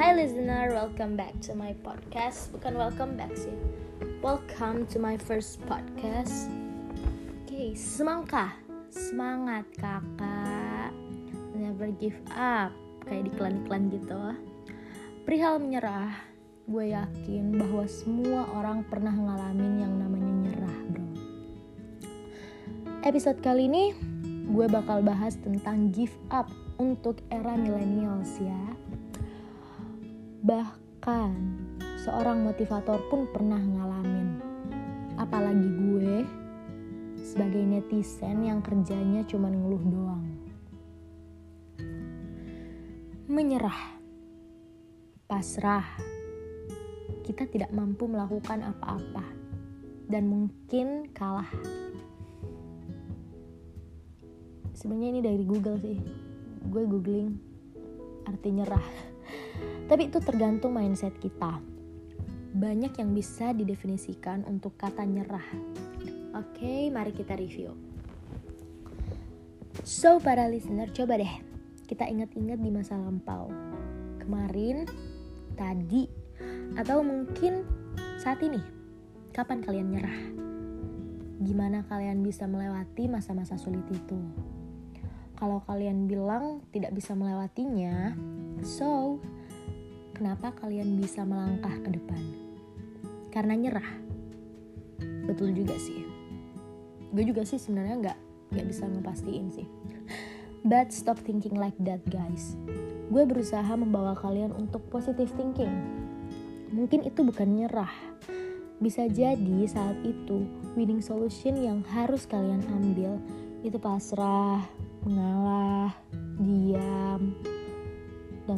Hi listener, welcome back to my podcast. Bukan welcome back sih. Welcome to my first podcast. Oke, okay, semangka, semangat kakak. Never give up, kayak di iklan-iklan gitu. Perihal menyerah, gue yakin bahwa semua orang pernah ngalamin yang namanya nyerah, bro. Episode kali ini gue bakal bahas tentang give up untuk era millennials ya. Bahkan seorang motivator pun pernah ngalamin. Apalagi gue sebagai netizen yang kerjanya cuma ngeluh doang. Menyerah. Pasrah. Kita tidak mampu melakukan apa-apa dan mungkin kalah. Sebenarnya ini dari Google sih. Gue googling arti nyerah tapi itu tergantung mindset kita. Banyak yang bisa didefinisikan untuk kata nyerah. Oke, mari kita review. So, para listener, coba deh kita ingat-ingat di masa lampau. Kemarin, tadi, atau mungkin saat ini. Kapan kalian nyerah? Gimana kalian bisa melewati masa-masa sulit itu? Kalau kalian bilang tidak bisa melewatinya, so kenapa kalian bisa melangkah ke depan? Karena nyerah. Betul juga sih. Gue juga sih sebenarnya nggak nggak bisa ngepastiin sih. But stop thinking like that guys. Gue berusaha membawa kalian untuk positive thinking. Mungkin itu bukan nyerah. Bisa jadi saat itu winning solution yang harus kalian ambil itu pasrah, mengalah, diam,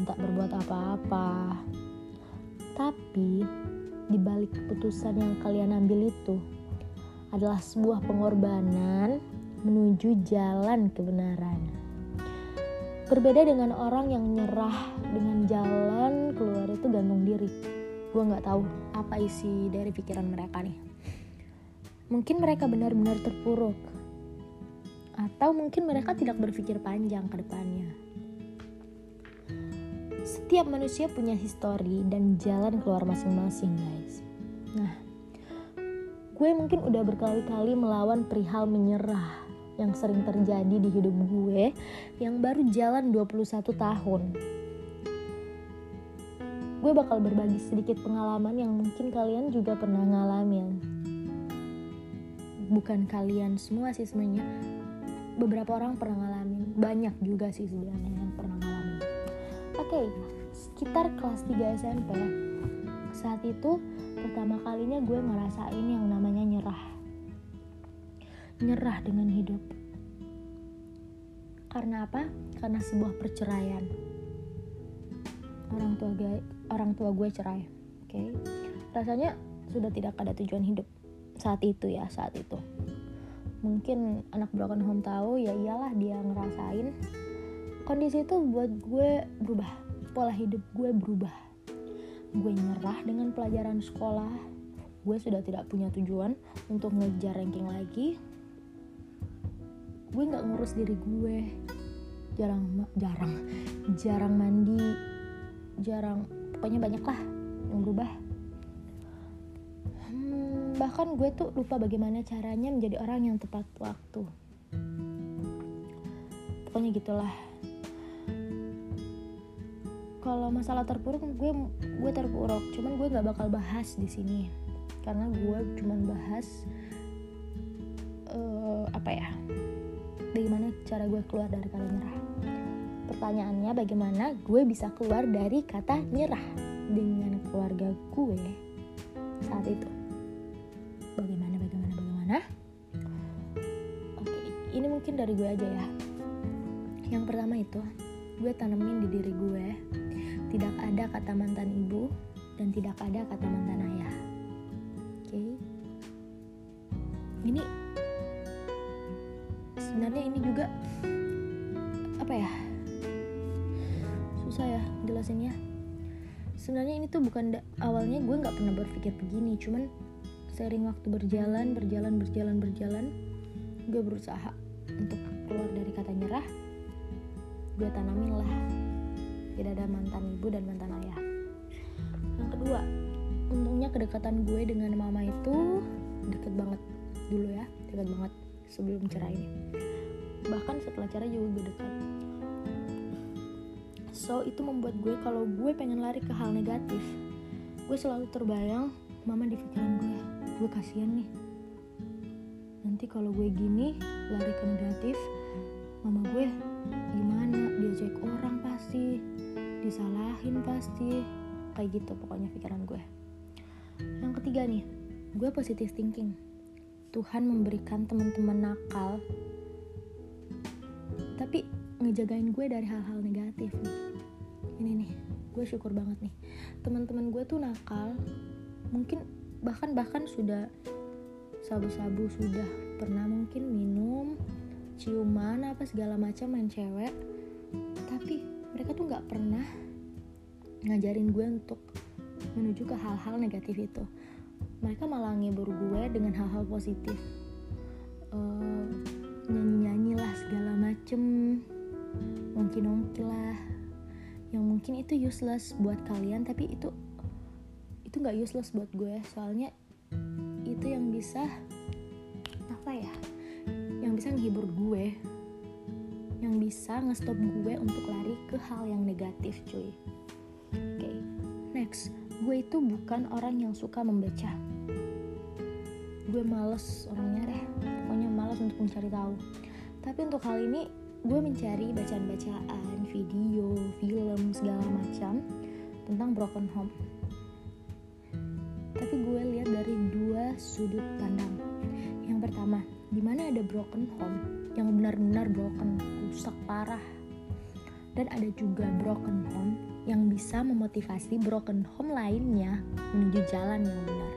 dan tak berbuat apa-apa. Tapi di balik keputusan yang kalian ambil itu adalah sebuah pengorbanan menuju jalan kebenaran. Berbeda dengan orang yang nyerah dengan jalan keluar itu gantung diri. Gue nggak tahu apa isi dari pikiran mereka nih. Mungkin mereka benar-benar terpuruk, atau mungkin mereka tidak berpikir panjang ke depannya. Setiap manusia punya histori dan jalan keluar masing-masing, guys. Nah, gue mungkin udah berkali-kali melawan perihal menyerah yang sering terjadi di hidup gue yang baru jalan 21 tahun. Gue bakal berbagi sedikit pengalaman yang mungkin kalian juga pernah ngalamin. Bukan kalian semua sih sebenarnya. Beberapa orang pernah ngalamin, banyak juga sih sebenarnya. Oke, sekitar kelas 3 SMP. Saat itu pertama kalinya gue ngerasain yang namanya nyerah. Nyerah dengan hidup. Karena apa? Karena sebuah perceraian. Orang tua gue, orang tua gue cerai. Oke. Okay? Rasanya sudah tidak ada tujuan hidup saat itu ya, saat itu. Mungkin anak broken home tahu ya iyalah dia ngerasain kondisi itu buat gue berubah pola hidup gue berubah. Gue nyerah dengan pelajaran sekolah. Gue sudah tidak punya tujuan untuk ngejar ranking lagi. Gue nggak ngurus diri gue. Jarang, jarang, jarang mandi, jarang, pokoknya banyak lah yang berubah. Hmm, bahkan gue tuh lupa bagaimana caranya menjadi orang yang tepat waktu. Pokoknya gitulah kalau masalah terpuruk gue gue terpuruk. Cuman gue nggak bakal bahas di sini. Karena gue cuman bahas uh, apa ya? Bagaimana cara gue keluar dari kata nyerah. Pertanyaannya bagaimana gue bisa keluar dari kata nyerah dengan keluarga gue saat itu? Bagaimana bagaimana bagaimana? Oke ini mungkin dari gue aja ya. Yang pertama itu gue tanemin di diri gue tidak ada kata mantan ibu dan tidak ada kata mantan ayah. Oke. Okay? ini sebenarnya ini juga apa ya? Susah ya jelasinnya. Sebenarnya ini tuh bukan awalnya gue nggak pernah berpikir begini cuman sering waktu berjalan berjalan berjalan berjalan gue berusaha untuk keluar dari kata nyerah gue tanamin lah tidak ada mantan ibu dan mantan ayah. Kedua untungnya kedekatan gue dengan mama itu deket banget dulu ya deket banget sebelum cerai ini. Bahkan setelah cerai juga gue dekat so itu membuat gue kalau gue pengen lari ke hal negatif gue selalu terbayang mama di pikiran gue gue kasihan nih. Nanti kalau gue gini lari ke negatif mama gue disalahin pasti? Kayak gitu pokoknya pikiran gue. Yang ketiga nih gue positive thinking. Tuhan memberikan teman-teman nakal tapi ngejagain gue dari hal-hal negatif nih. Ini nih gue syukur banget nih. Teman-teman gue tuh nakal mungkin bahkan bahkan sudah sabu-sabu sudah pernah mungkin minum ciuman apa segala macam main cewek tapi mereka tuh nggak pernah ngajarin gue untuk menuju ke hal-hal negatif itu. Mereka malah ngibur gue dengan hal-hal positif. Uh, nyanyi-nyanyi lah segala macem ongki-ongki lah yang mungkin itu useless buat kalian tapi itu itu nggak useless buat gue. Soalnya itu yang bisa apa ya yang bisa menghibur gue. Yang bisa ngestop gue untuk lari ke hal yang negatif cuy. Gue itu bukan orang yang suka membaca. Gue males orangnya deh. Pokoknya males untuk mencari tahu. Tapi untuk hal ini gue mencari bacaan-bacaan video film segala macam tentang broken home. Tapi gue lihat dari dua sudut pandang. Yang pertama di mana ada broken home yang benar-benar broken rusak parah. Dan ada juga broken home yang bisa memotivasi broken home lainnya menuju jalan yang benar.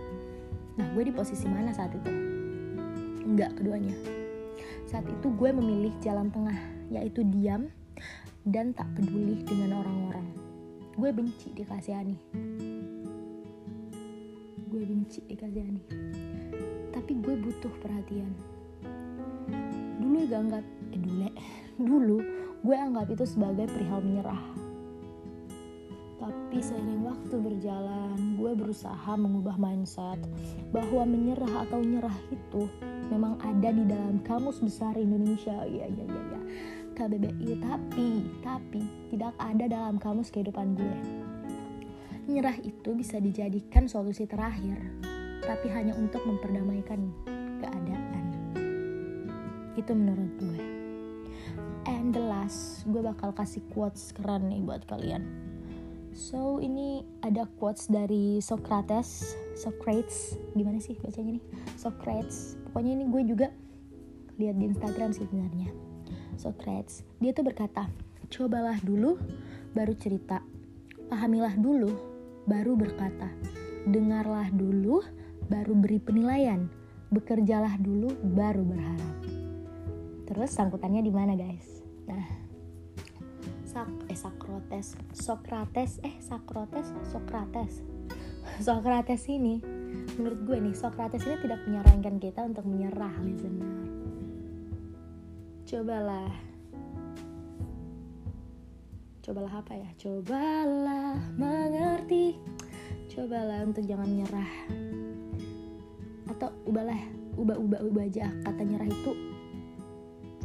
Nah gue di posisi mana saat itu? Enggak keduanya. Saat itu gue memilih jalan tengah yaitu diam dan tak peduli dengan orang-orang. Gue benci dikasihani. Gue benci dikasihani. Tapi gue butuh perhatian. Dulu gak anggap eh dulu dulu gue anggap itu sebagai perihal menyerah tapi seiring waktu berjalan gue berusaha mengubah mindset bahwa menyerah atau nyerah itu memang ada di dalam kamus besar Indonesia ya ya ya ya KBBI tapi tapi tidak ada dalam kamus kehidupan gue Nyerah itu bisa dijadikan solusi terakhir, tapi hanya untuk memperdamaikan keadaan. Itu menurut gue. And the last, gue bakal kasih quotes keren nih buat kalian. So, ini ada quotes dari Socrates, Socrates, gimana sih bacanya nih? Socrates. Pokoknya ini gue juga lihat di Instagram sih sebenarnya. Socrates, dia tuh berkata, "Cobalah dulu baru cerita. Pahamilah dulu baru berkata, dengarlah dulu, baru beri penilaian, bekerjalah dulu, baru berharap. Terus sangkutannya di mana guys? Nah, Sak eh Socrates, Socrates, eh Socrates, Socrates, Socrates ini, menurut gue nih, Socrates ini tidak menyarankan kita untuk menyerah, listener. Cobalah. Cobalah apa ya? Cobalah mengerti. Cobalah untuk jangan nyerah atau ubahlah ubah ubah ubah aja. Kata nyerah itu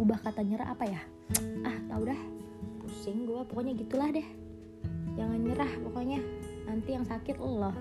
ubah kata nyerah apa ya? Ah tau dah pusing gue pokoknya gitulah deh. Jangan nyerah pokoknya. Nanti yang sakit Allah